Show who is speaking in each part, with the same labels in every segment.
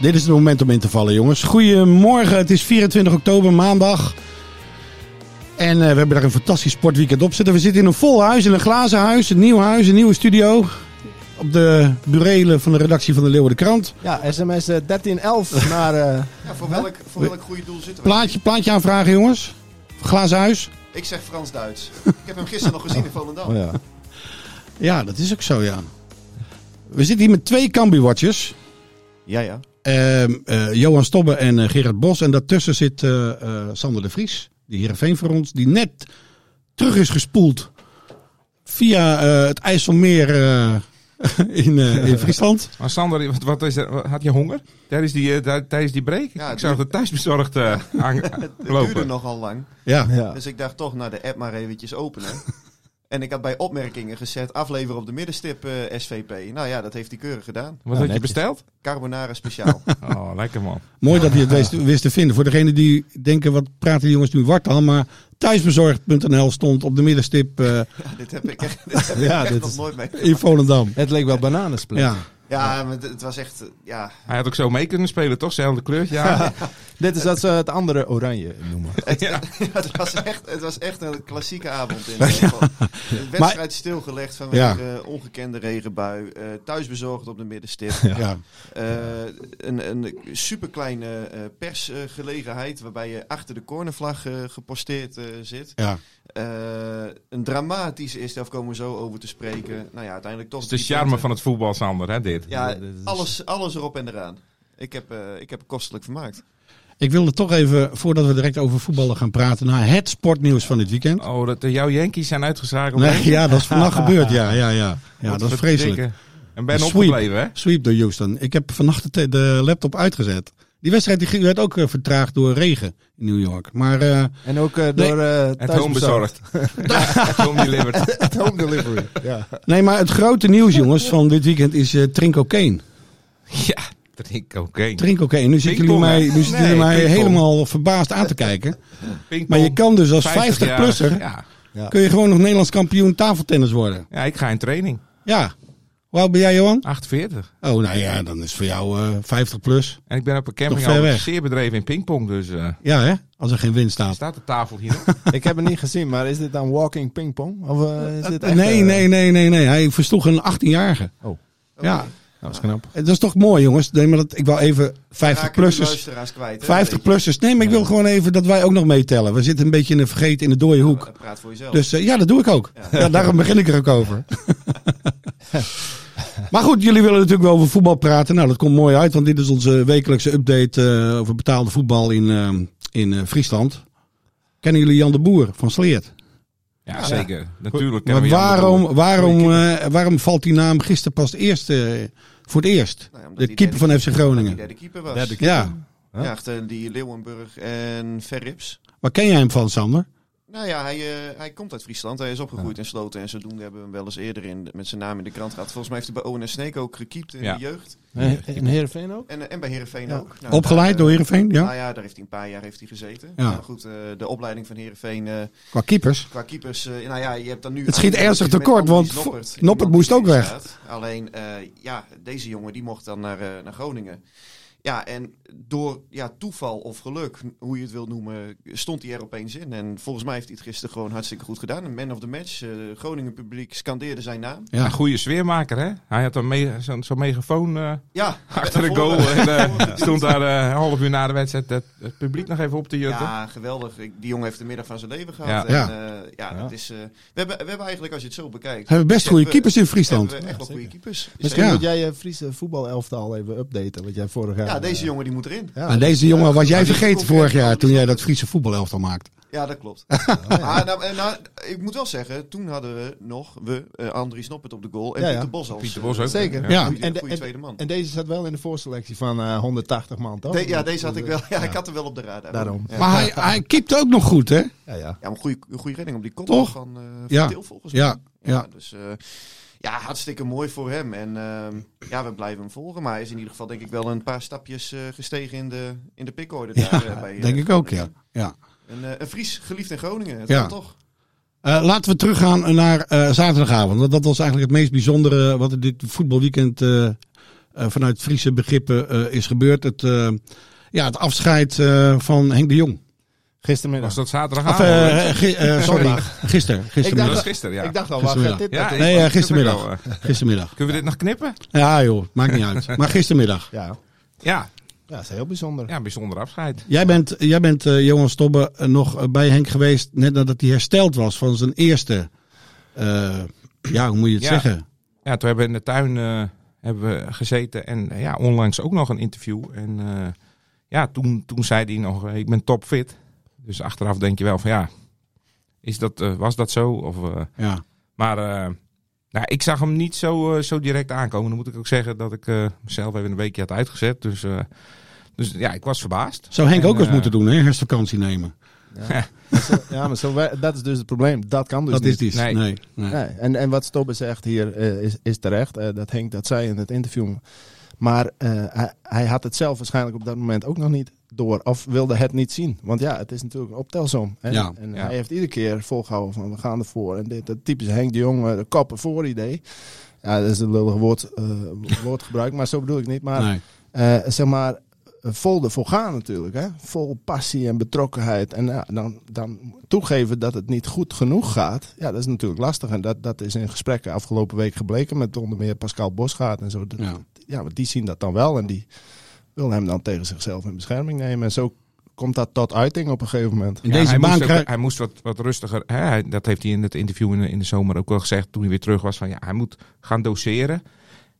Speaker 1: Dit is het moment om in te vallen, jongens. Goedemorgen, het is 24 oktober, maandag. En eh, we hebben daar een fantastisch sportweekend op zitten. We zitten in een vol huis, in een glazen huis, een nieuw huis, een nieuwe studio. Op de burelen van de redactie van de Leeuwarden Krant.
Speaker 2: Ja, sms eh, 1311 naar... eh,
Speaker 3: Ja, voor welk, voor welk goede doel zitten we?
Speaker 1: Plaatje, plaatje aanvragen, jongens. Glazen huis.
Speaker 3: Ik zeg Frans-Duits. Ik heb hem gisteren nog gezien in Volendam.
Speaker 2: oh ja.
Speaker 1: Ja, dat is ook zo, ja. We zitten hier met twee Cambuur-watchers.
Speaker 3: Ja, ja.
Speaker 1: Ehm, eh, Johan Stobbe en eh, Gerard Bos. En daartussen zit eh, eh, Sander de Vries, die Heerenveen voor ons, die net terug is gespoeld via eh, het IJsselmeer eh, in, eh, in Friesland.
Speaker 4: Maar Sander, wat, wat is er, had je honger tijdens die, tij- tijdens die break?
Speaker 3: Ja,
Speaker 4: ik
Speaker 3: duurde-
Speaker 4: het thuisbezorgd eh aan,
Speaker 3: Het duurde nogal lang.
Speaker 1: Ja.
Speaker 2: ja.
Speaker 3: Dus ik dacht toch, naar de app maar eventjes openen. En ik had bij opmerkingen gezet, afleveren op de middenstip eh, SVP. Nou ja, dat heeft hij keurig gedaan.
Speaker 4: Wat had je besteld?
Speaker 3: Carbonara speciaal.
Speaker 4: Oh, lekker man.
Speaker 1: Mooi dat hij het wist, wist te vinden. Voor degenen die denken, wat praten die jongens nu wartaal. Maar thuisbezorgd.nl stond op de middenstip eh,
Speaker 3: ja, dit heb ik echt, dit heb ik
Speaker 2: Ja,
Speaker 3: echt
Speaker 2: dit
Speaker 3: nog
Speaker 2: is-
Speaker 3: nooit mee.
Speaker 1: in Volendam.
Speaker 2: Het leek wel bananensplit.
Speaker 1: Ja.
Speaker 3: Ja, maar het- was echt, ja...
Speaker 4: Hij had ook zo mee kunnen spelen, toch? Zelfde kleurtje aan.
Speaker 2: Dit is dat ze het andere oranje noemen.
Speaker 3: Het,
Speaker 4: Ja.
Speaker 3: het, was echt, het was echt een klassieke avond. In ieder geval. De wedstrijd stilgelegd vanwege ongekende regenbui. eh thuisbezorgd op de middenstip.
Speaker 1: Ja.
Speaker 3: Eh, een, een superkleine eh, persgelegenheid waarbij je achter de cornervlag eh, geposteerd eh, zit.
Speaker 1: Ja.
Speaker 3: Eh, een dramatische eerste helft komen we zo over te spreken. Nou ja, uiteindelijk toch
Speaker 4: Dat is de charme
Speaker 3: punten.
Speaker 4: van het voetbal, Sander, hè, dit.
Speaker 3: Ja, alles, alles erop en eraan. Ik heb, eh, ik heb het kostelijk vermaakt.
Speaker 1: Ik wilde toch even, voordat we direct over voetballen gaan praten, naar het sportnieuws van dit weekend.
Speaker 4: Oh, dat de jouw Yankees zijn uitgeschakeld.
Speaker 1: Nee, ja, dat is vannacht gebeurd. Ja, ja, ja. Ja, dat is vreselijk.
Speaker 4: En ben
Speaker 1: Sweep.
Speaker 4: opgebleven, hè?
Speaker 1: Sweep door Houston. Ik heb vannacht de, te- de laptop uitgezet. Die wedstrijd die werd ook eh, vertraagd door regen in New York. Maar eh,
Speaker 2: En ook eh, door eh
Speaker 4: Het home bezorgd. Het home delivered.
Speaker 2: Het home delivery. Ja.
Speaker 1: nee, maar het grote nieuws, jongens, van dit weekend is eh Trinko Kane.
Speaker 4: Ja, drink oké.
Speaker 1: Trinko Kane. Nu zitten jullie mij, nu zitten jullie mij helemaal verbaasd aan te kijken. Maar je kan dus als
Speaker 4: 50-jarig.
Speaker 1: 50-plusser,
Speaker 4: Ja.
Speaker 1: kun je gewoon nog Nederlands kampioen tafeltennis worden.
Speaker 4: ja, ik ga in training.
Speaker 1: Ja. Hoe oud ben jij, Johan?
Speaker 4: 48.
Speaker 1: Oh, nou ja, dan is voor jou eh 50 plus.
Speaker 4: En ik ben op een camping al
Speaker 1: weg.
Speaker 4: zeer bedreven in pingpong. Dus eh
Speaker 1: Ja, hè? Als er geen wind staat.
Speaker 4: staat de tafel hier.
Speaker 2: Ik heb het niet gezien, maar is dit dan walking pingpong? Of eh, is dit echt,
Speaker 1: Nee,
Speaker 2: eh,
Speaker 1: nee, nee, nee, nee. Hij versloeg een 18-jarige.
Speaker 2: Oh.
Speaker 1: Ja.
Speaker 2: Dat is knap.
Speaker 1: Dat is toch mooi, jongens. Nee, maar dat, ik wil even 50-plussers.
Speaker 3: luisteraars kwijt. hè, weet je.
Speaker 1: 50-plussers. Nee, maar ik wil gewoon even dat wij ook nog meetellen. We zitten een beetje in een vergeten in de dode hoek.
Speaker 3: Ja, Praat voor jezelf.
Speaker 1: Dus eh, ja, dat doe ik ook. Ja, daarom begin ik er ook over. maar goed, jullie willen natuurlijk wel over voetbal praten. Nou, dat komt mooi uit, want dit is onze wekelijkse update eh, over betaalde voetbal in, eh, in eh, Friesland. Kennen jullie Jan de Boer van Sleert?
Speaker 4: Ja, zeker. Natuurlijk.
Speaker 1: Maar
Speaker 4: de
Speaker 1: waarom, waarom, eh, waarom valt die naam gisteren pas eerst, eh, voor het eerst?
Speaker 3: Nou ja,
Speaker 1: De keeper van FC Groningen.
Speaker 3: Die derde keeper was.
Speaker 2: Derde
Speaker 1: Ja,
Speaker 3: Ja, achter die Leeuwenburg en Verrips.
Speaker 1: waar ken jij hem van, Sander?
Speaker 3: Nou ja, hij, eh, hij komt uit Friesland. Hij is opgegroeid in Sloten. En zodoende hebben we hem wel eens eerder in, met zijn naam in de krant gehad. Volgens mij heeft hij bij ONS Sneek ook gekiept in
Speaker 4: Ja.
Speaker 3: de jeugd.
Speaker 2: Eh, In Heerenveen ook?
Speaker 3: En, eh, en bij Heerenveen
Speaker 2: Ja.
Speaker 3: ook. Nou,
Speaker 1: Opgeleid
Speaker 3: daar,
Speaker 1: door
Speaker 3: eh,
Speaker 1: Heerenveen, ja?
Speaker 3: Nou ja, daar heeft hij een paar jaar heeft hij gezeten.
Speaker 1: Ja.
Speaker 3: Maar goed, eh, de opleiding van Heerenveen eh
Speaker 1: Qua keepers.
Speaker 3: qua keepers... eh, nou ja, je hebt dan nu...
Speaker 1: Het schiet ernstig tekort, want
Speaker 3: Noppert,
Speaker 1: moest ook weg.
Speaker 3: staat. Alleen, eh, ja, deze jongen die mocht dan naar, eh, naar Groningen. Ja, en door ja, toeval of geluk, hoe je het wil noemen, stond hij er opeens in. En volgens mij heeft hij het gisteren gewoon hartstikke goed gedaan. Een man of the match. eh Groningen publiek scandeerde zijn naam.
Speaker 1: Ja.
Speaker 4: Een goede sfeermaker, hè? Hij had een me- zo'n zo'n megafoon eh,
Speaker 3: Ja,
Speaker 4: achter de
Speaker 3: voor-
Speaker 4: goal. En eh, stond daar eh, een half uur na de wedstrijd het, het publiek nog even op te jutten.
Speaker 3: Ja, geweldig. Die jongen heeft de middag van zijn leven gehad.
Speaker 4: Ja.
Speaker 3: En,
Speaker 1: Ja.
Speaker 3: ja. ja, dat is, eh, we, hebben, we hebben eigenlijk, als je het zo bekijkt...
Speaker 1: Hebben best goede
Speaker 3: hebben we-
Speaker 1: keepers in Friesland.
Speaker 3: hebben we echt wel goede keepers.
Speaker 2: Misschien
Speaker 1: Ja.
Speaker 2: moet jij je Friese voetbalelftal even updaten. Wat jij vorig jaar...
Speaker 3: Ja, deze
Speaker 2: eh,
Speaker 3: jongen die moet erin.
Speaker 2: ja.
Speaker 1: En deze jongen was jij vergeten vorig jaar toen jij dat Friese voetbalelftal maakte.
Speaker 3: Ja, dat klopt. Ah, nou, en nou, ik moet wel zeggen, toen hadden we nog we, eh Andries Noppert op de goal en
Speaker 2: Ja, ja.
Speaker 3: Pieter Bos als
Speaker 4: Pieter
Speaker 3: eh,
Speaker 4: Bos ook.
Speaker 2: Zeker.
Speaker 1: Ja.
Speaker 2: En de-
Speaker 3: tweede man.
Speaker 2: En deze zat wel in de voorselectie van eh 180 man, toch?
Speaker 3: De- ja, deze had ik wel. Ja,
Speaker 2: Ja.
Speaker 3: ik had hem wel op de radar.
Speaker 2: Daarom.
Speaker 3: Ja.
Speaker 1: Maar hij, hij ook nog goed, hè?
Speaker 2: Ja, ja.
Speaker 3: Ja, maar een goede, redding op die kop
Speaker 1: Toch?
Speaker 3: van, eh van
Speaker 1: Ja.
Speaker 3: Til, volgens mij.
Speaker 1: Ja, ja.
Speaker 3: Dus eh, ja, hartstikke mooi voor hem. En ehm, ja, we blijven hem volgen. Maar hij is in ieder geval denk ik wel een paar stapjes eh, gestegen in de, in de pickorde. daar, eh,
Speaker 1: Ja,
Speaker 3: bij, eh,
Speaker 1: denk ik ook, ja. Ja.
Speaker 3: Een, eh, een Fries, geliefd in Groningen. Het
Speaker 1: Ja.
Speaker 3: toch?
Speaker 1: Eh, laten we teruggaan naar eh, zaterdagavond. Want dat was eigenlijk het meest bijzondere wat er dit voetbalweekend eh, eh, vanuit Friese begrippen eh, is gebeurd. Het, eh, ja, het afscheid eh, van Henk de Jong.
Speaker 2: Gistermiddag.
Speaker 4: Was dat
Speaker 1: eh, gi- eh, sorry, gisteren.
Speaker 2: Ik
Speaker 1: Gistermiddag.
Speaker 4: dat was gisteren, ja.
Speaker 2: Ik dacht al, gaat dit
Speaker 4: ja?
Speaker 1: Nee, eh, gistermiddag.
Speaker 4: ik-
Speaker 1: Gistermiddag.
Speaker 4: Kunnen we dit nog knippen?
Speaker 1: Ja joh, maakt niet uit. Maar gistermiddag.
Speaker 2: Ja.
Speaker 4: Ja,
Speaker 2: ja, dat is heel bijzonder.
Speaker 4: ja bijzonder afscheid.
Speaker 1: Jij bent, jij bent eh, Johan Stobbe eh, nog eh, bij Henk geweest net nadat hij hersteld was van zijn eerste, eh, ja hoe moet je het
Speaker 4: Ja.
Speaker 1: zeggen?
Speaker 4: Ja, toen hebben we in de tuin eh, hebben we gezeten en eh, ja, onlangs ook nog een interview. En eh, ja, toen, toen zei hij nog, eh, ik ben topfit. Dus achteraf denk je wel van ja, is dat, eh, was dat zo? Of, eh,
Speaker 1: Ja.
Speaker 4: maar eh, nou, ik zag hem niet zo, zo direct aankomen. Dan moet ik ook zeggen dat ik eh, mezelf even een weekje had uitgezet. Dus, eh, dus ja, ik was verbaasd.
Speaker 1: Zou Henk
Speaker 4: En,
Speaker 1: ook eens moeten doen, hè? herfstvakantie nemen.
Speaker 2: Ja, ja maar zo, dat is dus het probleem. Dat kan dus
Speaker 1: dat
Speaker 2: niet.
Speaker 1: is.
Speaker 4: Nee.
Speaker 1: Nee. Nee.
Speaker 2: Nee, en, en wat Stobbe zegt hier eh, is, is terecht. Eh, dat Henk dat zei in het interview. Maar eh, hij, hij had het zelf waarschijnlijk op dat moment ook nog niet door. Of wilde het niet zien. Want ja, het is natuurlijk een optelsom. Hè?
Speaker 1: Ja.
Speaker 2: En
Speaker 4: Ja.
Speaker 2: hij heeft iedere keer volgehouden van we gaan ervoor. En dit, dat typische Henk de Jong, de koppen voor idee. Ja, dat is een lullig woord, eh, woordgebruik, maar zo bedoel ik niet. Maar
Speaker 1: Nee.
Speaker 2: eh, zeg maar, vol ervoor gaan natuurlijk. Hè? Vol passie en betrokkenheid. En ja, dan, dan toegeven dat het niet goed genoeg gaat. Ja, dat is natuurlijk lastig. En dat, dat is in gesprekken afgelopen week gebleken met onder meer Pascal Bosgaard en zo. Dat-
Speaker 1: Ja.
Speaker 2: Ja, want die zien dat dan wel. En die willen hem dan tegen zichzelf in bescherming nemen. En zo komt dat tot uiting op een gegeven moment.
Speaker 1: In
Speaker 4: Ja,
Speaker 1: deze
Speaker 4: hij,
Speaker 1: baan
Speaker 4: moest ook- hij moest wat, wat rustiger. Hè? Dat heeft hij in het interview in de, in de zomer ook wel gezegd toen hij weer terug was. Van, ja, hij moet gaan doseren.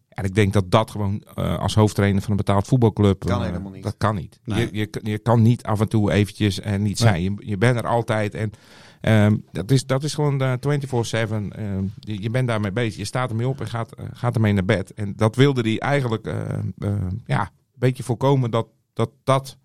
Speaker 4: En ik denk dat dat gewoon eh, als hoofdtrainer van een betaald voetbalclub...
Speaker 3: Kan
Speaker 4: eh,
Speaker 3: helemaal niet.
Speaker 4: Dat kan niet.
Speaker 1: Nee.
Speaker 4: Je, je, je kan niet af en toe eventjes en niet zijn. Je, je bent er altijd. En ehm, dat, is, dat is gewoon eh, 24-7. ehm, je, je bent daarmee bezig. Je staat ermee op en gaat, eh, gaat ermee naar bed. En dat wilde hij eigenlijk eh, eh, ja, een beetje voorkomen dat dat, dat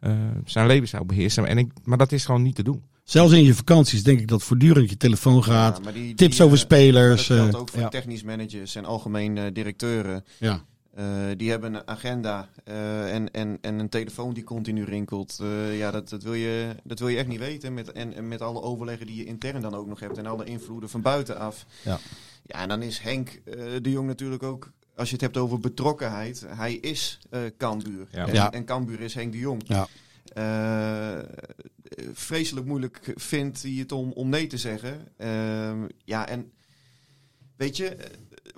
Speaker 4: eh, zijn leven zou beheersen. En ik, maar dat is gewoon niet te doen.
Speaker 1: Zelfs in je vakanties denk ik dat voortdurend je telefoon gaat.
Speaker 3: Ja, maar die-
Speaker 1: tips
Speaker 3: die,
Speaker 1: over
Speaker 3: eh,
Speaker 1: spelers.
Speaker 3: Dat geldt
Speaker 1: eh,
Speaker 3: ook voor
Speaker 2: ja.
Speaker 3: technisch managers en algemeen eh, directeuren.
Speaker 1: ja.
Speaker 3: Eh, die hebben een agenda eh, en, en, en een telefoon die continu rinkelt. Eh, ja, dat, dat, wil je, dat wil je echt niet weten. Met, en, en met alle overleggen die je intern dan ook nog hebt. En alle invloeden van buitenaf.
Speaker 2: Ja.
Speaker 3: Ja, en dan is Henk eh, de Jong natuurlijk ook... Als je het hebt over betrokkenheid. Hij is eh Cambuur.
Speaker 4: Ja.
Speaker 3: En,
Speaker 1: Ja.
Speaker 3: en Cambuur is Henk de Jong.
Speaker 1: Ja.
Speaker 3: Eh, vreselijk moeilijk vindt hij het om, om nee te zeggen. Ehm, ja, en weet je,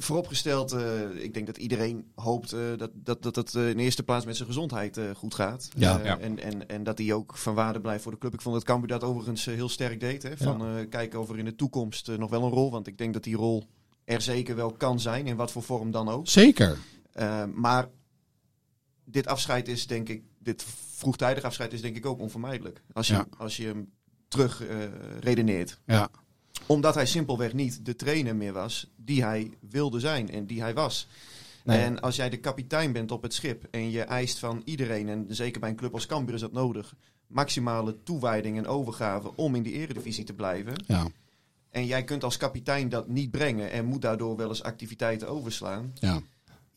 Speaker 3: vooropgesteld, eh, ik denk dat iedereen hoopt eh, dat, dat, dat het eh, in eerste plaats met zijn gezondheid eh, goed gaat.
Speaker 1: Ja.
Speaker 4: Ja.
Speaker 3: En, en, en dat hij ook van waarde blijft voor de club. Ik vond dat Cambuur dat overigens heel sterk deed. Hè, van eh, kijken of er in de toekomst nog wel een rol, want ik denk dat die rol er zeker wel kan zijn, in wat voor vorm dan ook.
Speaker 1: Zeker.
Speaker 3: Uh, maar dit afscheid is denk ik, dit vroegtijdig afscheid is denk ik ook onvermijdelijk. Als je,
Speaker 1: Ja.
Speaker 3: als je hem terug uh, redeneert.
Speaker 1: Ja.
Speaker 3: Omdat hij simpelweg niet de trainer meer was die hij wilde zijn en die hij was.
Speaker 2: Nee.
Speaker 3: En als jij de kapitein bent op het schip en je eist van iedereen, en zeker bij een club als Cambuur is dat nodig, maximale toewijding en overgave om in die eredivisie te blijven.
Speaker 1: Ja.
Speaker 3: En jij kunt als kapitein dat niet brengen en moet daardoor wel eens activiteiten overslaan.
Speaker 1: Ja.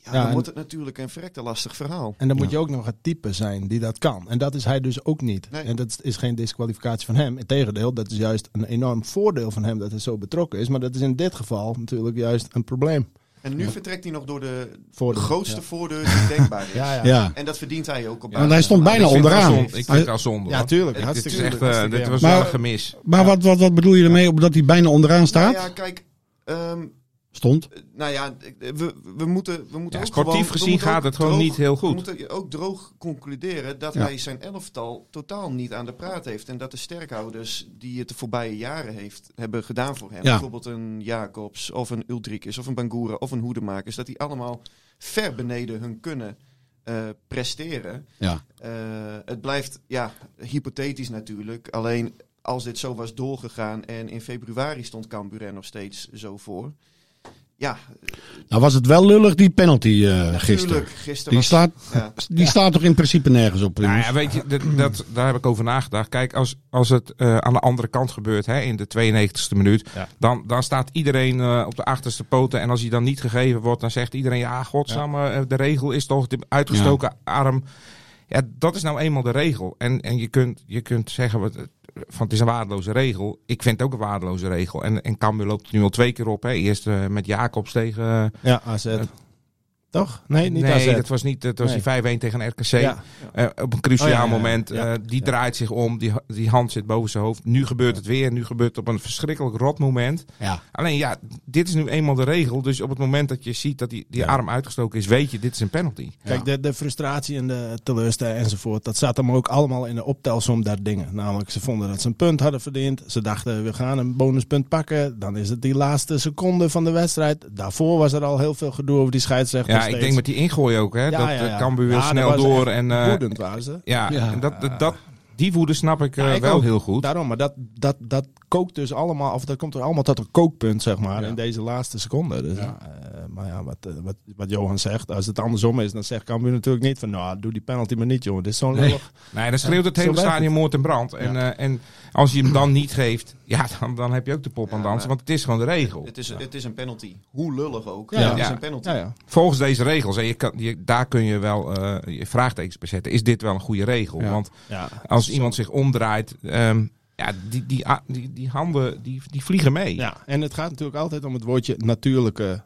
Speaker 3: Ja,
Speaker 2: Ja,
Speaker 3: dan
Speaker 2: en-
Speaker 3: wordt het natuurlijk een verrekte lastig verhaal.
Speaker 2: En dan moet je ook nog het type zijn die dat kan. En dat is hij dus ook niet.
Speaker 3: Nee.
Speaker 2: En dat is geen disqualificatie van hem. Integendeel, dat is juist een enorm voordeel van hem dat hij zo betrokken is. Maar dat is in dit geval natuurlijk juist een probleem.
Speaker 3: En nu vertrekt hij nog door de
Speaker 2: Voor de-
Speaker 3: grootste
Speaker 2: ja.
Speaker 3: voordeur die denkbaar is.
Speaker 2: Ja, ja.
Speaker 1: Ja.
Speaker 3: En dat verdient hij ook. Op
Speaker 1: Want hij stond bijna onderaan.
Speaker 4: Ik vind het zonde.
Speaker 2: Ja,
Speaker 4: hoor.
Speaker 2: tuurlijk.
Speaker 3: Het-
Speaker 4: is echt, eh, dit was wel
Speaker 1: Maar-
Speaker 4: een gemis.
Speaker 1: Maar wat, wat, wat bedoel je ermee op dat hij bijna onderaan staat?
Speaker 3: Nou ja, kijk. ehm,
Speaker 1: Stond.
Speaker 3: nou ja, we, we moeten, we moeten
Speaker 4: Ja,
Speaker 3: ook
Speaker 4: sportief
Speaker 3: gewoon, we
Speaker 4: gezien
Speaker 3: moeten
Speaker 4: gaat
Speaker 3: ook
Speaker 4: het gewoon
Speaker 3: droog-
Speaker 4: niet heel goed.
Speaker 3: We moeten ook droog concluderen dat
Speaker 1: Ja.
Speaker 3: hij zijn elftal totaal niet aan de praat heeft. En dat de sterkhouders die het de voorbije jaren heeft, hebben gedaan voor hem.
Speaker 1: Ja.
Speaker 3: Bijvoorbeeld een Jacobs of een Ulrikes of een Bangura of een Hoedemakers. Dat die allemaal ver beneden hun kunnen eh, presteren.
Speaker 1: Ja.
Speaker 3: Eh, het blijft ja, hypothetisch natuurlijk. Alleen als dit zo was doorgegaan en in februari stond Cambuur er nog steeds zo voor. Ja,
Speaker 1: Nou was het wel lullig, die penalty eh gisteren.
Speaker 3: Gisteren
Speaker 1: Die
Speaker 3: was, ja.
Speaker 1: die slaat toch in principe nergens op?
Speaker 4: Nou ja, weet je, dat, dat, daar heb ik over nagedacht. Kijk, als, als het eh, aan de andere kant gebeurt, hè, in de 92e minuut,
Speaker 2: Ja.
Speaker 4: dan, dan staat iedereen eh, op de achterste poten. En als hij dan niet gegeven wordt, dan zegt iedereen, ja, godsamme, de regel is toch de uitgestoken arm. Ja, dat is nou eenmaal de regel. En, en je, kunt, je kunt zeggen, wat, van het is een waardeloze regel. Ik vind het ook een waardeloze regel. En, en Cambuur loopt nu al twee keer op. Hè. Eerst eh, met Jacobs tegen... eh,
Speaker 2: Ja, AZ. Toch? Nee, niet
Speaker 4: nee,
Speaker 2: AZ.
Speaker 4: dat was niet. Dat was
Speaker 2: Nee.
Speaker 4: die 5-1 tegen RKC.
Speaker 2: Ja.
Speaker 4: Eh, op een cruciaal
Speaker 2: Oh, ja, ja, ja.
Speaker 4: moment.
Speaker 2: Ja.
Speaker 4: eh, die
Speaker 2: Ja.
Speaker 4: draait zich om. Die, die hand zit boven zijn hoofd. Nu gebeurt het weer. Nu gebeurt het op een verschrikkelijk rot moment.
Speaker 1: ja.
Speaker 4: Alleen ja, dit is nu eenmaal de regel. Dus op het moment dat je ziet dat die, die
Speaker 2: Ja.
Speaker 4: arm uitgestoken is, weet je, dit is een penalty.
Speaker 2: Kijk, de, de frustratie en de teleurstelling enzovoort, dat zat hem ook allemaal in de optelsom der dingen. Namelijk, ze vonden dat ze een punt hadden verdiend. Ze dachten, we gaan een bonuspunt pakken. Dan is het die laatste seconde van de wedstrijd. Daarvoor was er al heel veel gedoe over die scheidsrechter.
Speaker 4: Ja,
Speaker 2: steeds.
Speaker 4: ik denk met die ingooi ook. Hè,
Speaker 2: Ja,
Speaker 4: dat
Speaker 2: ja, ja.
Speaker 4: eh, Cambuur weer
Speaker 2: Ja, dat
Speaker 4: snel door. En, eh,
Speaker 2: Woedend waren ze.
Speaker 4: ja,
Speaker 1: Ja.
Speaker 4: en dat, dat, die woede snap ik eh,
Speaker 2: ik
Speaker 4: wel
Speaker 2: ook.
Speaker 4: heel goed.
Speaker 2: Daarom, maar dat, dat, dat kookt dus allemaal, of dat komt er allemaal tot een kookpunt, zeg maar,
Speaker 1: Ja.
Speaker 2: in deze laatste seconde. Dus,
Speaker 1: Ja.
Speaker 2: eh, maar ja, wat, eh, wat, wat Johan zegt, als het andersom is, dan zegt Cambuur natuurlijk niet van, nou, doe die penalty maar niet, jongen. Dit is zo'n
Speaker 1: Nee.
Speaker 2: lullig.
Speaker 4: Nee, dan schreeuwt het hele stadion moord en brand. En, eh, en als je hem dan niet geeft, ja, dan, dan heb je ook de pop aan
Speaker 3: Ja,
Speaker 4: dansen. Want het is gewoon de regel.
Speaker 3: Het is, het is een penalty. Hoe lullig ook.
Speaker 2: Ja,
Speaker 3: het is
Speaker 4: ja.
Speaker 3: een penalty.
Speaker 2: Ja, ja.
Speaker 4: Volgens deze regels, en je kan, je, daar kun je wel eh, je vraagtekens bij zetten. Is dit wel een goede regel?
Speaker 1: Ja.
Speaker 4: Want
Speaker 2: ja.
Speaker 4: als iemand zich omdraait, ehm, ja, die, die, die handen die, die vliegen mee.
Speaker 2: Ja, en het gaat natuurlijk altijd om het woordje natuurlijke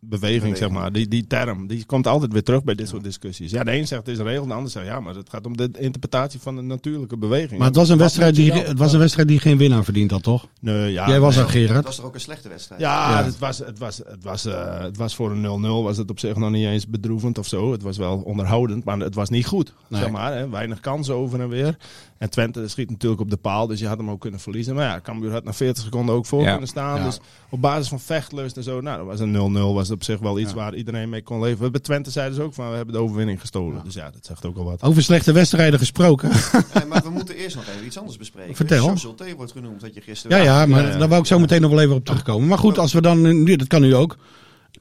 Speaker 2: beweging, zeg maar. Die, die term, die komt altijd weer terug bij dit soort discussies. Ja, de een zegt het is een regel, de ander zegt ja, maar het gaat om de interpretatie van de natuurlijke beweging.
Speaker 1: Maar het was, een wedstrijd die, het was een wedstrijd die geen winnaar verdient had, toch?
Speaker 2: Nee, ja,
Speaker 1: Jij was
Speaker 2: nee.
Speaker 1: er,
Speaker 3: Het was toch ook een slechte wedstrijd?
Speaker 2: Ja,
Speaker 1: Ja.
Speaker 2: Het, was, het, was, het, was, eh, het was voor een 0-0 was het op zich nog niet eens bedroevend of zo. Het was wel onderhoudend, maar het was niet goed.
Speaker 1: Nee.
Speaker 2: Zeg maar, hè. Weinig kansen over en weer. En Twente schiet natuurlijk op de paal, dus je had hem ook kunnen verliezen. Maar ja, Cambuur had na 40 seconden ook voor
Speaker 4: Ja.
Speaker 2: kunnen staan.
Speaker 1: Ja.
Speaker 2: Dus op basis van vechtlust en zo, nou, dat was een 0-0. Was op zich wel iets
Speaker 1: Ja.
Speaker 2: waar iedereen mee kon leven. Bij Twente zeiden ze ook van, we hebben de overwinning gestolen. Dus ja, dat zegt ook al wat.
Speaker 1: Over slechte wedstrijden gesproken.
Speaker 3: Maar we moeten eerst nog even iets anders bespreken.
Speaker 1: Vertel.
Speaker 3: Charles Zulte wordt genoemd, dat je gisteren...
Speaker 1: Ja, ja, maar
Speaker 2: Ja, ja.
Speaker 1: daar wou ik zo meteen nog wel even op terugkomen. Maar goed, als we dan, nu, dat kan nu ook.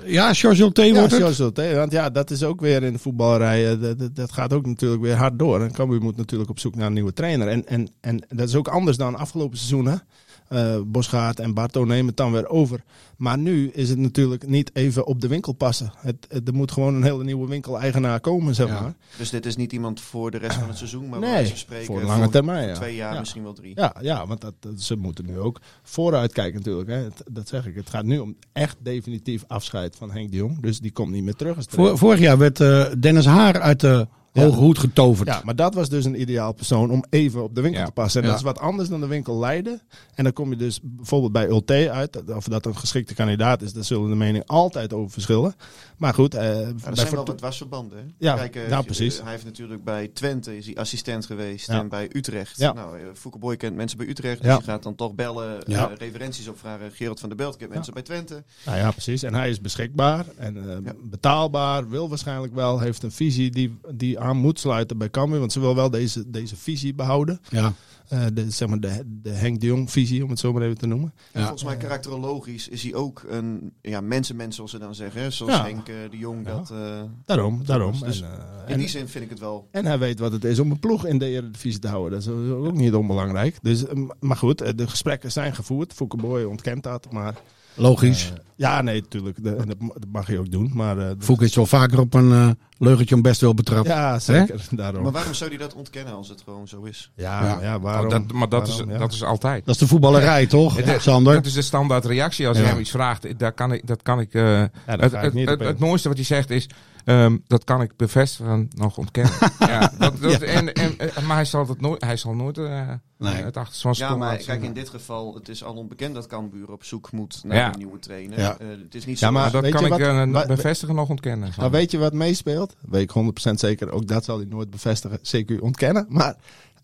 Speaker 1: Ja, Ulte
Speaker 2: Ja,
Speaker 1: wordt
Speaker 2: Zulte, want ja, dat is ook weer in de voetballerij. eh, Dat, dat, dat gaat ook natuurlijk weer hard door. En Cambuur moet natuurlijk op zoek naar een nieuwe trainer. En, en, en dat is ook anders dan afgelopen seizoenen. Eh Bosgaard en Barto nemen het dan weer over. Maar nu is het natuurlijk niet even op de winkel passen. Het, het- er moet gewoon een hele nieuwe winkeleigenaar komen, zeg
Speaker 1: Ja.
Speaker 2: maar.
Speaker 3: Dus dit is niet iemand voor de rest van het seizoen, maar
Speaker 2: Nee,
Speaker 3: spreken
Speaker 2: voor de lange termijn, ja.
Speaker 3: twee jaar,
Speaker 2: Ja.
Speaker 3: misschien wel drie.
Speaker 2: Ja, ja want dat, dat- ze moeten nu ook vooruit kijken natuurlijk. Hè. Het- dat zeg ik. Het gaat nu om echt definitief afscheid van Henk de Jong. Dus die komt niet meer terug als trainer.
Speaker 1: Vor- vorig jaar werd eh, Dennis Haar uit de. Hoge hoed getoverd.
Speaker 2: Ja, maar dat was dus een ideaal persoon om even op de winkel
Speaker 4: Ja.
Speaker 2: te passen. En
Speaker 1: Ja.
Speaker 2: dat is wat anders dan de winkel leiden. En dan kom je dus bijvoorbeeld bij Ulte uit. Of dat een geschikte kandidaat is, daar zullen de meningen altijd over verschillen. Maar goed, eh,
Speaker 3: Maar er zijn wel wat dwarsverbanden. hè?
Speaker 2: Ja,
Speaker 3: Kijk, eh,
Speaker 2: ja, precies.
Speaker 3: Hij heeft natuurlijk bij Twente is hij assistent geweest
Speaker 2: Ja.
Speaker 3: en bij Utrecht.
Speaker 2: Ja.
Speaker 3: Nou, eh, Foukeboy kent mensen bij Utrecht, dus je gaat dan toch bellen,
Speaker 1: Ja.
Speaker 3: referenties opvragen. Gerald van der Belt kent mensen bij Twente.
Speaker 2: Nou ja, precies. En hij is beschikbaar en eh,
Speaker 3: Ja.
Speaker 2: betaalbaar. Wil waarschijnlijk wel. Heeft een visie die, die aan moet sluiten bij Cambuur. Want ze wil wel deze, deze visie behouden.
Speaker 1: Ja.
Speaker 2: Eh, de, zeg maar de, de Henk de Jong visie, om het zo maar even te noemen.
Speaker 3: En
Speaker 1: Ja.
Speaker 3: volgens mij karakterologisch is hij ook een ja, mensenmens, zoals ze dan zeggen. hè. Zoals
Speaker 2: Ja.
Speaker 3: Henk eh, de Jong
Speaker 2: Ja.
Speaker 3: dat... eh,
Speaker 2: Daarom, daarom.
Speaker 3: Dus
Speaker 2: en,
Speaker 3: in
Speaker 2: en-
Speaker 3: die zin vind ik het wel...
Speaker 2: En hij weet wat het is om een ploeg in de Eredivisie te houden. Dat is ook niet onbelangrijk. Dus, maar goed, de gesprekken zijn gevoerd. Foukeboy ontkent dat. Maar
Speaker 1: Logisch.
Speaker 2: eh, ja, nee, natuurlijk. Dat, dat mag je ook doen. Maar eh,
Speaker 1: Voek is wel vaker op een, eh, Leugentje om best wel betrapt.
Speaker 2: Ja, zeker. Daarom.
Speaker 3: Maar waarom zou hij dat ontkennen als het gewoon zo is?
Speaker 2: ja,
Speaker 1: Ja.
Speaker 2: ja. waarom?
Speaker 4: Oh, dat, maar dat,
Speaker 2: waarom,
Speaker 4: is,
Speaker 2: ja.
Speaker 4: dat is altijd.
Speaker 1: Dat is de voetballerij, toch,
Speaker 4: Het-
Speaker 1: Sander?
Speaker 4: Dat is de standaard reactie als je hem iets vraagt. Daar kan ik, dat kan ik. eh,
Speaker 2: Ja, daar
Speaker 4: het,
Speaker 2: ik
Speaker 4: het, het mooiste wat hij zegt is. Ehm, dat kan ik bevestigen, nog ontkennen. ja, dat, dat, En, en, en- maar hij zal, het nooit, hij zal nooit eh,
Speaker 1: Nee.
Speaker 4: het van zijn
Speaker 3: Ja, maar kijk, in dit geval, het is al onbekend dat Cambuur op zoek moet naar
Speaker 4: Ja.
Speaker 3: een nieuwe trainer.
Speaker 1: Ja.
Speaker 3: Eh, het is niet
Speaker 2: Ja,
Speaker 3: zo
Speaker 2: maar
Speaker 4: Maar dat kan ik
Speaker 2: wat-
Speaker 4: eh,
Speaker 2: wat-
Speaker 4: bevestigen, nog ontkennen.
Speaker 2: Maar weet je wat meespeelt? Weet ik 100% zeker. Ook dat zal hij nooit bevestigen, CQ ontkennen. Maar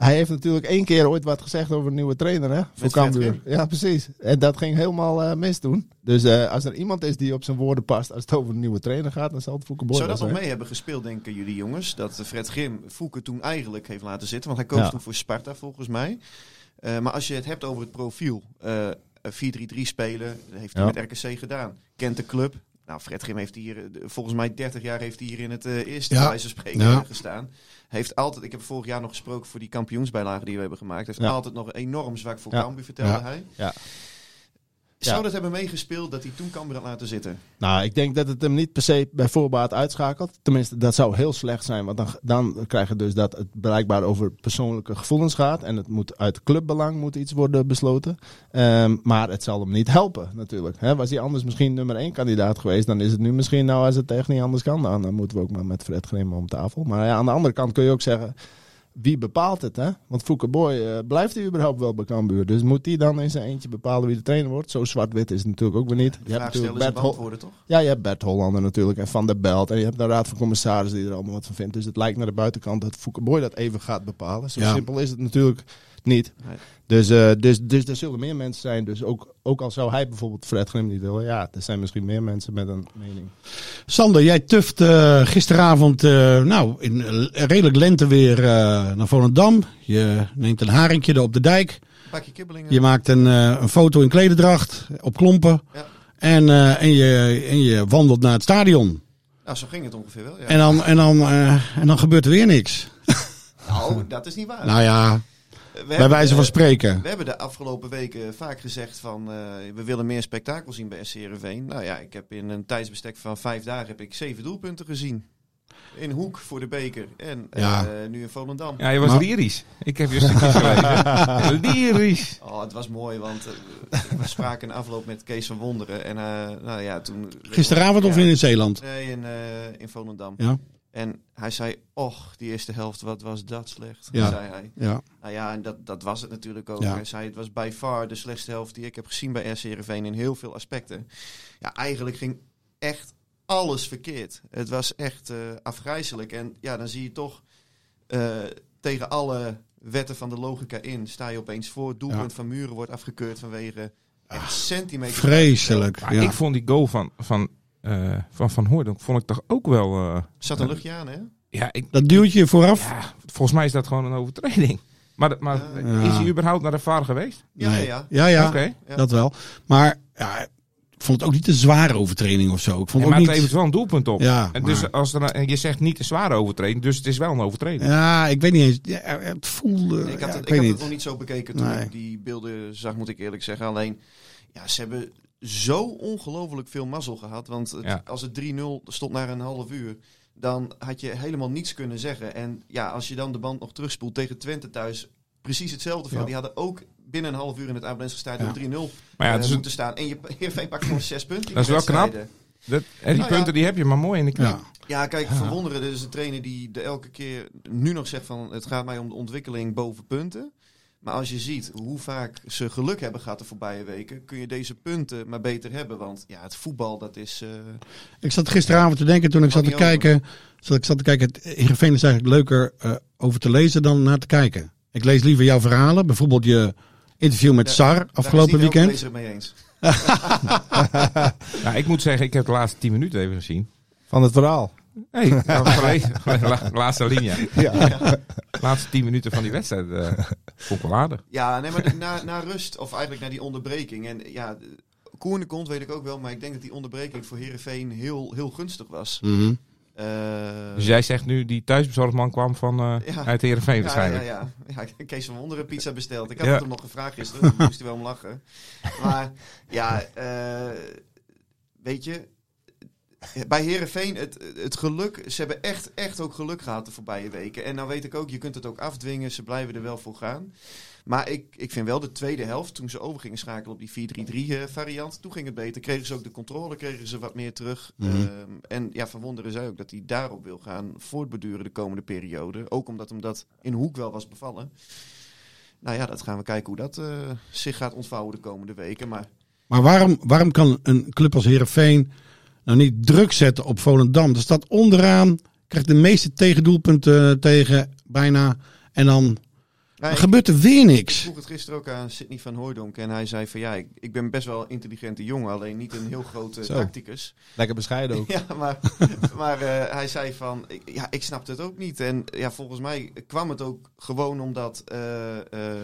Speaker 2: hij heeft natuurlijk één keer ooit wat gezegd over een nieuwe trainer, hè? Voor Cambuur. Ja, precies. En dat ging helemaal eh, mis toen. Dus eh, als er iemand is die op zijn woorden past als het over een nieuwe trainer gaat, dan zal het Fouke Boy
Speaker 3: Zou dat nog
Speaker 2: zijn.
Speaker 3: mee hebben gespeeld, denken jullie jongens? Dat Fred Grim Fouke toen eigenlijk heeft laten zitten. Want hij koos
Speaker 2: Ja.
Speaker 3: toen voor Sparta, volgens mij. Eh, maar als je het hebt over het profiel. eh, een 4-3-3 spelen, dat heeft hij
Speaker 2: Ja.
Speaker 3: met RKC gedaan. Kent de club. Nou, Fred Grim heeft hier, volgens mij 30 jaar heeft hij hier in het eh, eerste
Speaker 1: Ja.
Speaker 3: wijze van spreken
Speaker 1: Ja.
Speaker 3: gestaan. Heeft altijd, ik heb vorig jaar nog gesproken voor die kampioensbijlagen die we hebben gemaakt. Heeft altijd nog enorm zwak voor. Cambuur, vertelde hij.
Speaker 2: Ja.
Speaker 3: Zou
Speaker 2: Ja.
Speaker 3: dat hebben meegespeeld dat hij toen Cambuur had laten zitten?
Speaker 2: Nou, ik denk dat het hem niet per se bij voorbaat uitschakelt. Tenminste, dat zou heel slecht zijn. Want dan, dan krijg je dus dat het blijkbaar over persoonlijke gevoelens gaat. En het moet uit clubbelang moet iets worden besloten. Ehm, maar het zal hem niet helpen, natuurlijk. Was hij anders misschien nummer één kandidaat geweest, dan is het nu misschien, nou, als het echt niet anders kan, dan, dan moeten we ook maar met Fred Grim om tafel. Maar ja, aan de andere kant kun je ook zeggen. Wie bepaalt het, hè? Want Fouke Boy, eh, blijft hij überhaupt wel bij Cambuur? Dus moet hij dan in zijn eentje bepalen wie de trainer wordt? Zo zwart-wit is het natuurlijk ook weer niet. Je hebt
Speaker 3: Vraag
Speaker 2: natuurlijk Bert Hol-
Speaker 3: beantwoorden, toch?
Speaker 2: ja, je hebt Bert Hollander natuurlijk en Van der Belt. En je hebt een raad van commissarissen die er allemaal wat van vindt. Dus het lijkt naar de buitenkant dat Fouke Boy dat even gaat bepalen. Zo
Speaker 1: Ja.
Speaker 2: simpel is het natuurlijk niet.
Speaker 3: Nee.
Speaker 2: Dus, eh, dus, dus er zullen meer mensen zijn. Dus ook, ook al zou hij bijvoorbeeld Fred Grim niet willen. Ja, er zijn misschien meer mensen met een mening.
Speaker 1: Sander, jij tuft eh, gisteravond eh, nou, in eh, redelijk lenteweer uh, naar Volendam. Je neemt een haringje er op de dijk.
Speaker 3: Bakje kibbelingen.
Speaker 1: Je maakt een, eh, een foto in klededracht op klompen.
Speaker 3: Ja.
Speaker 1: En, eh, en, je, en je wandelt naar het stadion.
Speaker 3: Nou, zo ging het ongeveer wel. Ja.
Speaker 1: En, dan, en, dan, eh, en dan gebeurt er weer niks.
Speaker 3: Nou, dat is niet waar.
Speaker 1: Nou ja,
Speaker 3: We
Speaker 1: bij wijze van spreken.
Speaker 3: We hebben de afgelopen weken vaak gezegd van eh, we willen meer spektakel zien bij SC Heerenveen. Nou ja, ik heb in een tijdsbestek van vijf dagen heb ik zeven doelpunten gezien. In Hoek voor de beker en
Speaker 1: Ja.
Speaker 3: eh, nu in Volendam.
Speaker 4: Ja, je was
Speaker 1: Maar-
Speaker 4: lyrisch. Ik heb je stukjes gelezen. lyrisch.
Speaker 3: Oh, het was mooi, want eh, we spraken in afloop met Kees van Wonderen. En eh, nou ja, toen...
Speaker 1: Gisteravond of in Zeeland?
Speaker 3: Nee, in, eh, in Volendam.
Speaker 1: Ja,
Speaker 3: En hij zei, och, die eerste helft, wat was dat slecht,
Speaker 1: Ja.
Speaker 3: zei hij.
Speaker 1: ja.
Speaker 3: Nou ja, en dat, dat was het natuurlijk ook.
Speaker 1: Ja.
Speaker 3: Hij zei, het was by far de slechtste helft die ik heb gezien bij RC Heerenveen in heel veel aspecten. Ja, eigenlijk ging echt alles verkeerd. Het was echt eh, afgrijzelijk. En ja, dan zie je toch eh, tegen alle wetten van de logica in, sta je opeens voor. Doelpunt
Speaker 1: Ja.
Speaker 3: van Muren wordt afgekeurd vanwege echt centimeter.
Speaker 1: Vreselijk.
Speaker 4: Maar
Speaker 1: Ja.
Speaker 4: ik vond die goal van Van, eh van, van Hooydonk vond ik toch ook wel... eh,
Speaker 3: Zat een luchtje aan, hè?
Speaker 4: ja, ik,
Speaker 1: Dat duwtje vooraf?
Speaker 4: ja, volgens mij is dat gewoon een overtreding. Maar, maar is hij überhaupt naar de VAR geweest?
Speaker 3: Ja,
Speaker 1: Nee.
Speaker 3: ja.
Speaker 1: Ja, ja, dat wel. Maar ja, ik vond het ook niet een zware overtreding of zo. Ik vond
Speaker 4: Ja,
Speaker 1: het
Speaker 4: maar
Speaker 1: ook
Speaker 4: het levert
Speaker 1: niet...
Speaker 4: wel een doelpunt op.
Speaker 1: Ja,
Speaker 4: en dus
Speaker 1: maar-
Speaker 4: als er, en je zegt niet een zware overtreding, dus het is wel een overtreding.
Speaker 1: Ja, ik weet niet eens. Ja, het voelde...
Speaker 3: Ik had,
Speaker 1: ja,
Speaker 3: het,
Speaker 1: ik
Speaker 3: ik
Speaker 1: weet
Speaker 3: had
Speaker 1: niet.
Speaker 3: het nog niet zo bekeken toen
Speaker 1: Nee.
Speaker 3: ik die beelden zag, moet ik eerlijk zeggen. Alleen, ja, ze hebben zo ongelooflijk veel mazzel gehad. Want het-
Speaker 4: Ja.
Speaker 3: als het 3-0 stond na een half uur, dan had je helemaal niets kunnen zeggen. En ja, als je dan de band nog terugspoelt tegen Twente thuis, precies hetzelfde van.
Speaker 1: Ja.
Speaker 3: Die hadden ook binnen een half uur in het Abelensge stadion
Speaker 1: Ja.
Speaker 3: 3-0
Speaker 4: Maar ja,
Speaker 3: eh,
Speaker 4: dus
Speaker 3: moeten staan. En je, Heerenveen pakt gewoon zes punten.
Speaker 4: Dat is
Speaker 3: die
Speaker 4: wel knap. Dat, en die
Speaker 3: Nou ja.
Speaker 4: punten die heb je maar mooi in de knie.
Speaker 1: Ja.
Speaker 3: Ja, kijk, verwonderen. Dit is een trainer die de elke keer nu nog zegt van het gaat mij om de ontwikkeling boven punten. Maar als je ziet hoe vaak ze geluk hebben gehad de voorbije weken, kun je deze punten maar beter hebben. Want ja, het voetbal, dat is... eh,
Speaker 1: Ik zat gisteravond te denken toen ik zat te kijken. Zat, ik zat te kijken. Het Heerenveen is eigenlijk leuker eh, over te lezen dan naar te kijken. Ik lees liever jouw verhalen. Bijvoorbeeld je interview met
Speaker 3: Ja,
Speaker 1: Sar
Speaker 3: daar
Speaker 1: afgelopen
Speaker 3: is elke
Speaker 1: weekend.
Speaker 3: lezer het mee eens.
Speaker 4: Nou, ik moet zeggen, ik heb de laatste 10 minuten even gezien.
Speaker 2: Van het verhaal.
Speaker 4: Nee, nou, laatste linia.
Speaker 2: Ja.
Speaker 4: Laatste 10 minuten van die wedstrijd. eh vond ik wel aardig.
Speaker 3: Ja, nee, maar na, na rust, of eigenlijk na die onderbreking. En ja, kont weet ik ook wel, maar ik denk dat die onderbreking voor Herenveen heel, heel gunstig was.
Speaker 1: Mhm.
Speaker 3: Eh,
Speaker 4: Dus jij zegt nu, die thuisbezorgdman kwam van, eh,
Speaker 3: Ja.
Speaker 4: uit Heerenveen
Speaker 3: Ja,
Speaker 4: waarschijnlijk.
Speaker 3: Ja, ja, ja. Kees van Wonderen pizza besteld. Ik had
Speaker 4: Ja.
Speaker 3: het hem nog gevraagd gisteren, daar moest hij wel om lachen. Maar ja, eh, weet je, bij Herenveen het, het geluk, ze hebben echt, echt ook geluk gehad de voorbije weken. En nou weet ik ook, je kunt het ook afdwingen, ze blijven er wel voor gaan. Maar ik, ik vind wel de tweede helft, toen ze over gingen schakelen op die 4-3-3 eh, variant, toen ging het beter. Kregen ze ook de controle, kregen ze wat meer terug.
Speaker 1: Mhm.
Speaker 3: Ehm, en ja, van Wonderen zei ook dat hij daarop wil gaan voortbeduren de komende periode. Ook omdat hem dat in Hoek wel was bevallen. Nou ja, dat gaan we kijken hoe dat eh, zich gaat ontvouwen de komende weken. Maar
Speaker 1: Maar waarom, waarom kan een club als Heerenveen nou niet druk zetten op Volendam? Er staat onderaan, krijgt de meeste tegendoelpunten tegen bijna. En dan
Speaker 3: ik-
Speaker 1: gebeurt er weer
Speaker 3: Ik
Speaker 1: niks.
Speaker 3: vroeg het gisteren ook aan Sidney van Hooijdonk. En hij zei van ja, ik, ik ben best wel een intelligente jongen. Alleen niet een heel grote
Speaker 2: Zo.
Speaker 3: tacticus.
Speaker 2: Lekker bescheiden ook.
Speaker 3: Ja, maar, maar eh, hij zei van ik- ja, ik snapte het ook niet. En ja, volgens mij kwam het ook gewoon omdat eh, eh,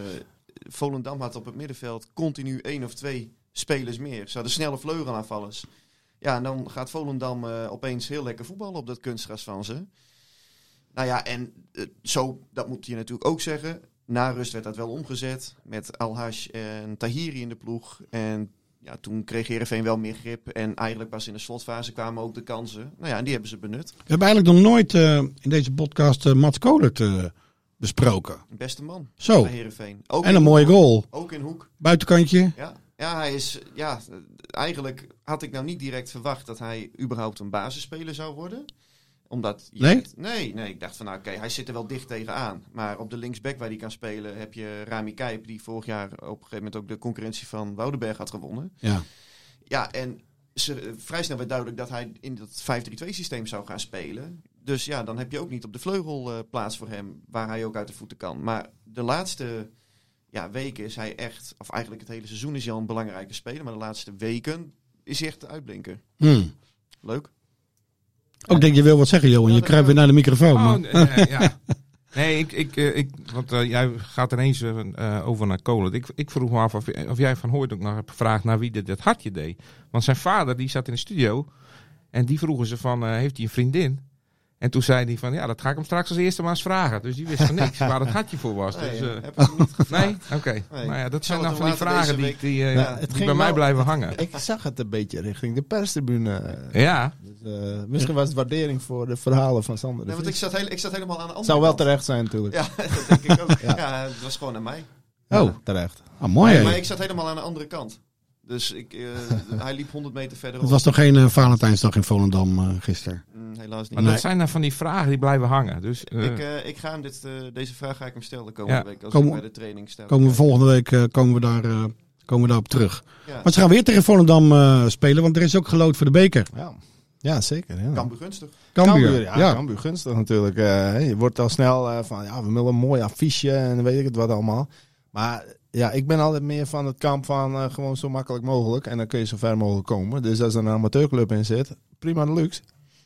Speaker 3: Volendam had op het middenveld continu één of twee spelers meer. Ze hadden snelle vleugelaanvallers. Ja, en dan gaat Volendam eh, opeens heel lekker voetballen op dat kunstgras van ze. Nou ja, en eh, zo, dat moet je natuurlijk ook zeggen. Na rust werd dat wel omgezet met Alhash en Tahiri in de ploeg. En ja, toen kreeg Heerenveen wel meer grip. En eigenlijk pas in de slotfase kwamen ook de kansen. Nou ja, en die hebben ze benut.
Speaker 1: We hebben eigenlijk nog nooit eh, in deze podcast eh, Mats Kolert besproken.
Speaker 3: Beste man
Speaker 1: Zo.
Speaker 3: Ook
Speaker 1: En een mooie goal.
Speaker 3: Ook in Hoek.
Speaker 1: Buitenkantje.
Speaker 3: Ja. Ja, hij is... Ja, eigenlijk had ik nou niet direct verwacht dat hij überhaupt een basisspeler zou worden. Omdat... je
Speaker 1: Nee?
Speaker 3: nee, nee. Ik dacht van, nou oké, hij zit er wel dicht tegenaan. Maar op de linksback waar hij kan spelen heb je Rami Kijp... die vorig jaar op een gegeven moment ook de concurrentie van Woudenberg had gewonnen.
Speaker 1: Ja.
Speaker 3: Ja, en ze, eh, vrij snel werd duidelijk dat hij in dat 5-3-2 systeem zou gaan spelen. Dus ja, dan heb je ook niet op de vleugel eh, plaats voor hem, waar hij ook uit de voeten kan. Maar de laatste ja, weken is hij echt, of eigenlijk het hele seizoen is hij al een belangrijke speler. Maar de laatste weken is hij echt de uitblinker.
Speaker 1: Hmm.
Speaker 3: Leuk.
Speaker 1: Ook denk je wil wat zeggen, Johan. Je kruipt weer naar de microfoon.
Speaker 4: Oh,
Speaker 1: maar-
Speaker 4: nee, ja. Nee, ik, ik, eh, ik, want eh, jij gaat ineens eh, over naar Kolen. Ik, ik vroeg me af of, of jij van Hooyd ook nog hebt gevraagd naar wie dit, dat hartje deed. Want zijn vader die zat in de studio en die vroegen ze van, eh, heeft hij een vriendin? En toen zei hij van, ja, dat ga ik hem straks als eerste maar eens vragen. Dus die wist van niks waar het hartje voor was.
Speaker 3: Nee,
Speaker 4: Dus,
Speaker 3: eh, heb ik niet gevraagd.
Speaker 4: nee? Oké.
Speaker 3: Nee.
Speaker 4: Nou ja, dat zijn dan
Speaker 3: het
Speaker 4: van die vragen die, die, eh,
Speaker 2: Ja, het
Speaker 4: die
Speaker 2: ging
Speaker 4: bij mij blijven hangen.
Speaker 2: Ik zag het een beetje richting de perstribune.
Speaker 4: Ja,
Speaker 2: Dus, eh, misschien was het waardering voor de verhalen van Sander. de
Speaker 3: Nee, want ik zat, heel, ik zat helemaal aan de andere
Speaker 2: Zou wel
Speaker 3: kant.
Speaker 2: terecht zijn natuurlijk.
Speaker 3: Ja, dat denk ik ook.
Speaker 2: Ja.
Speaker 3: ja. het was gewoon aan mij.
Speaker 2: Ja,
Speaker 1: Oh.
Speaker 2: terecht.
Speaker 1: Ah, mooi.
Speaker 3: Nee, maar ik zat helemaal aan de andere kant. Dus ik, eh, hij liep 100 meter verderop.
Speaker 1: Het was toch geen eh, Valentijnsdag in Volendam eh, gisteren?
Speaker 3: Mm, helaas niet.
Speaker 4: maar
Speaker 1: Nee.
Speaker 4: dat zijn dan van die vragen die blijven hangen. Dus, eh,
Speaker 3: Ik, eh, ik ga hem dit, eh, deze vraag ga ik hem stellen de komende
Speaker 4: Ja.
Speaker 3: week als
Speaker 1: Komen-
Speaker 3: ik bij de training sta.
Speaker 1: Komen we volgende week eh, komen we daar, eh, komen we daarop terug.
Speaker 3: Ja.
Speaker 1: Maar ze gaan weer tegen Volendam eh, spelen, want er is ook geloot voor de beker.
Speaker 2: Ja, ja zeker. Ja.
Speaker 3: Kan begunstig.
Speaker 1: Cambuur,
Speaker 2: ja,
Speaker 1: ja.
Speaker 2: Cambuur gunstig natuurlijk. Eh, je wordt al snel eh, van, ja, we willen een mooi affiche en weet ik het wat allemaal. Maar ja, ik ben altijd meer van het kamp van eh, gewoon zo makkelijk mogelijk. En dan kun je zo ver mogelijk komen. Dus als er een amateurclub in zit, prima de luxe.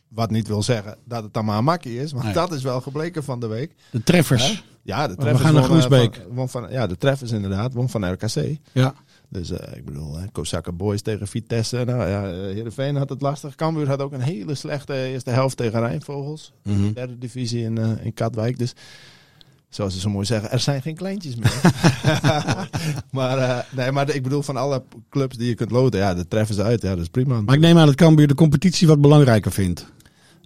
Speaker 2: Wat niet wil zeggen dat het dan maar een makkie is. Want
Speaker 1: Nee.
Speaker 2: dat is wel gebleken van de week.
Speaker 1: De treffers.
Speaker 2: Hè? Ja, de
Speaker 1: we
Speaker 2: treffers
Speaker 1: gaan naar Groesbeek.
Speaker 2: van- van, ja, de treffers inderdaad. Won van RKC.
Speaker 1: Ja.
Speaker 2: Dus eh, ik bedoel, eh Kosaka Boys tegen Vitesse. Nou ja, eh, Heerenveen had het lastig. Cambuur had ook een hele slechte eerste helft tegen Rijnvogels.
Speaker 1: Mhm.
Speaker 2: Derde divisie in, in Katwijk. Dus zoals ze zo mooi zeggen, er zijn geen kleintjes meer. maar, eh, nee, maar ik bedoel, van alle clubs die je kunt loten, ja, de treffen ze uit. Ja, dat is prima.
Speaker 1: Maar ik neem aan dat Cambuur de competitie wat belangrijker vindt.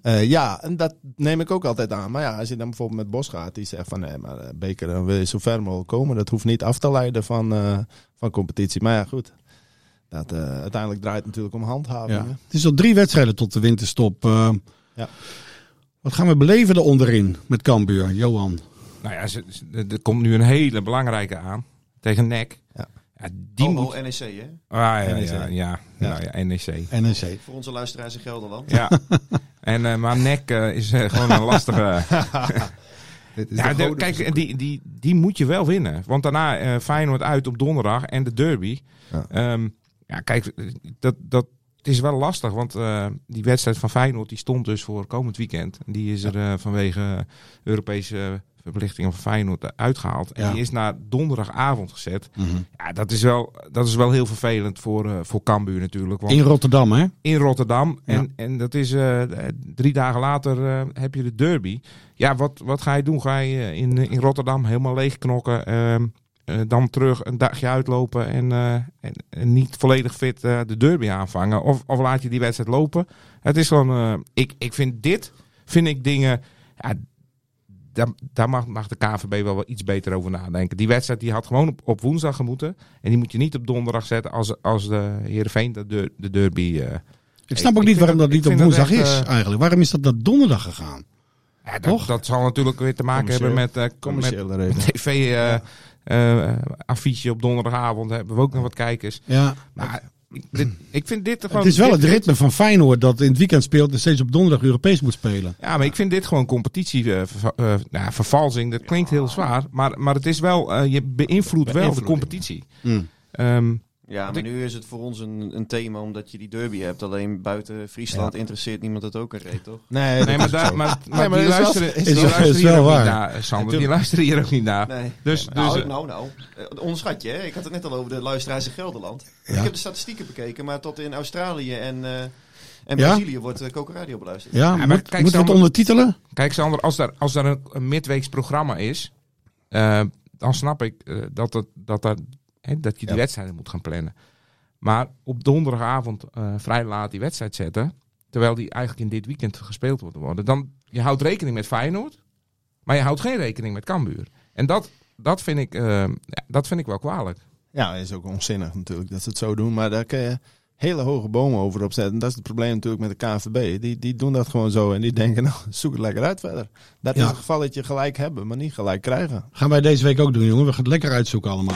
Speaker 2: Eh, ja, en dat neem ik ook altijd aan. Maar ja, als je dan bijvoorbeeld met Bos gaat, die zegt van nee, maar eh, beker, dan wil je zo ver mogelijk komen. Dat hoeft niet af te leiden van, van competitie. Maar ja, goed. Dat, uiteindelijk draait het natuurlijk om handhaving.
Speaker 1: Ja. Het is nog drie wedstrijden tot de winterstop.
Speaker 2: Ja.
Speaker 1: Wat gaan we beleven er onderin met Cambuur, Johan?
Speaker 4: Nou ja, ze- ze- er komt nu een hele belangrijke aan. Tegen NEC.
Speaker 2: Ja.
Speaker 4: Ja, die
Speaker 3: oh,
Speaker 4: moet...
Speaker 3: oh, NEC hè?
Speaker 4: Ah, ja,
Speaker 2: NEC.
Speaker 4: ja, ja, ja. Nou ja, NEC.
Speaker 1: NEC.
Speaker 3: Voor onze luisteraars in Gelderland.
Speaker 4: Ja. en, eh, maar NEC eh, is eh, gewoon een lastige...
Speaker 2: Dit is
Speaker 4: ja,
Speaker 2: de
Speaker 4: kijk, die, die, die moet je wel winnen. Want daarna eh Feyenoord uit op donderdag en de derby.
Speaker 2: Ja.
Speaker 4: Ehm, ja, kijk, dat, dat, het is wel lastig. Want eh, die wedstrijd van Feyenoord die stond dus voor komend weekend. En die is er eh, vanwege Europese verplichtingen van Feyenoord uitgehaald. En
Speaker 1: Ja.
Speaker 4: die is naar donderdagavond gezet. Ja, dat is wel, dat is wel heel vervelend voor, eh voor Cambuur natuurlijk. Want
Speaker 1: In Rotterdam, hè?
Speaker 4: in Rotterdam.
Speaker 1: Ja.
Speaker 4: En, en dat is drie dagen later heb je de derby. Ja, wat, wat ga je doen? Ga je in, in Rotterdam helemaal leegknokken? Ehm eh, dan terug een dagje uitlopen en, eh, en, en niet volledig fit eh, de derby aanvangen? Of, of laat je die wedstrijd lopen? Het is gewoon, eh, ik, ik vind dit, vind ik dingen, ja, daar, daar mag, mag de KVB wel, wel iets beter over nadenken. Die wedstrijd die had gewoon op, op woensdag gemoeten. En die moet je niet op donderdag zetten als, als de Heerenveen de, de, de derby... eh,
Speaker 1: Ik snap ook
Speaker 4: ik
Speaker 1: niet waarom dat
Speaker 4: dat-
Speaker 1: niet op woensdag
Speaker 4: echt,
Speaker 1: is
Speaker 4: eh,
Speaker 1: eigenlijk. Waarom is dat naar donderdag gegaan?
Speaker 4: ja, dat, dat zal natuurlijk weer te maken hebben met, eh, met
Speaker 2: Commerciële reden.
Speaker 4: Eh eh, affiche op donderdagavond. Hebben we ook nog wat kijkers.
Speaker 1: Ja,
Speaker 4: Maar ik, dit, ik vind dit gewoon...
Speaker 1: het is wel het ritme van Feyenoord dat in het weekend speelt en steeds op donderdag Europees moet spelen.
Speaker 4: Ja, maar ik vind dit gewoon competitie eh, eh, nou, vervalsing. Dat klinkt heel zwaar. Maar, maar het is wel... je beïnvloedt wel de competitie.
Speaker 1: Mm.
Speaker 4: Ehm,
Speaker 3: Ja, maar nu is het voor ons een, een thema omdat je die derby hebt. Alleen buiten Friesland interesseert niemand het ook een reet, toch?
Speaker 2: Nee,
Speaker 4: nee, maar,
Speaker 2: dat is
Speaker 4: daar,
Speaker 2: zo.
Speaker 4: maar, maar,
Speaker 2: Nee, maar
Speaker 4: die
Speaker 2: dat is
Speaker 4: luisteren,
Speaker 2: is
Speaker 4: die luisteren
Speaker 1: is
Speaker 4: hier
Speaker 1: wel
Speaker 4: ook niet
Speaker 1: waar.
Speaker 4: naar, Sander. Die luisteren hier ook niet naar.
Speaker 3: Nee.
Speaker 4: Dus,
Speaker 3: nou,
Speaker 4: dus, eh,
Speaker 3: nou, nou. Eh, Onderschat je, hè? Ik had het net al over de luisteraars in Gelderland. Ik heb de statistieken bekeken, maar tot in Australië en, eh, en
Speaker 1: Ja?
Speaker 3: Brazilië wordt uh, Coco Radio beluisterd.
Speaker 1: Ja,
Speaker 4: maar
Speaker 1: moet,
Speaker 4: kijk,
Speaker 1: moet het
Speaker 4: Sander-
Speaker 1: ondertitelen?
Speaker 4: Kijk Sander, als daar, als daar een, een midweeks programma is... eh, dan snap ik eh, dat, het, dat, dat, hè, dat je die
Speaker 2: Ja.
Speaker 4: wedstrijden moet gaan plannen. Maar op donderdagavond eh, vrij laat die wedstrijd zetten... terwijl die eigenlijk in dit weekend gespeeld wordt worden... dan je houdt rekening met Feyenoord... maar je houdt geen rekening met Cambuur. En dat, dat, vind, ik, eh, dat vind ik wel kwalijk.
Speaker 2: Ja, dat is ook onzinnig natuurlijk dat ze het zo doen. Maar daar kun je hele hoge bomen over opzetten. Dat is het probleem natuurlijk met de KNVB. Die, die doen dat gewoon zo en die denken, nou, zoek het lekker uit verder. Dat
Speaker 1: Ja.
Speaker 2: is het geval dat je gelijk hebben, maar niet gelijk krijgen.
Speaker 1: Gaan wij deze week ook doen, jongen. We gaan het lekker uitzoeken allemaal.